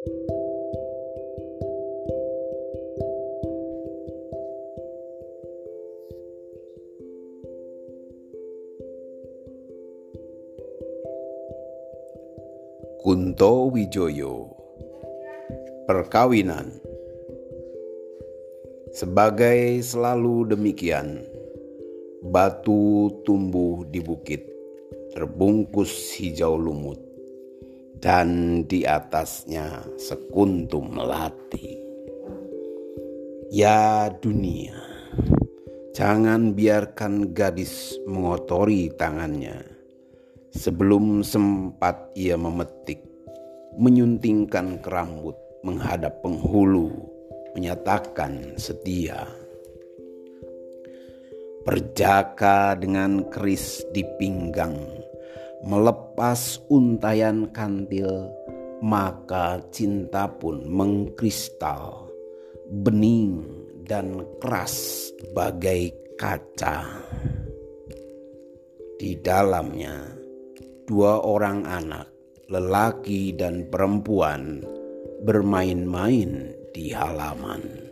Kunto Wijoyo Perkawinan. Sebagai selalu demikian Batu tumbuh di bukit Terbungkus hijau lumut Dan di atasnya sekuntum melati Ya dunia Jangan biarkan gadis mengotori tangannya Sebelum sempat ia memetik, menyuntingkan kerambut menghadap penghulu, menyatakan setia. Perjaka dengan keris di pinggang, melepas untayan kantil, maka cinta pun mengkristal, bening dan keras bagai kaca. Di dalamnya dua orang anak, lelaki dan perempuan, bermain-main di halaman.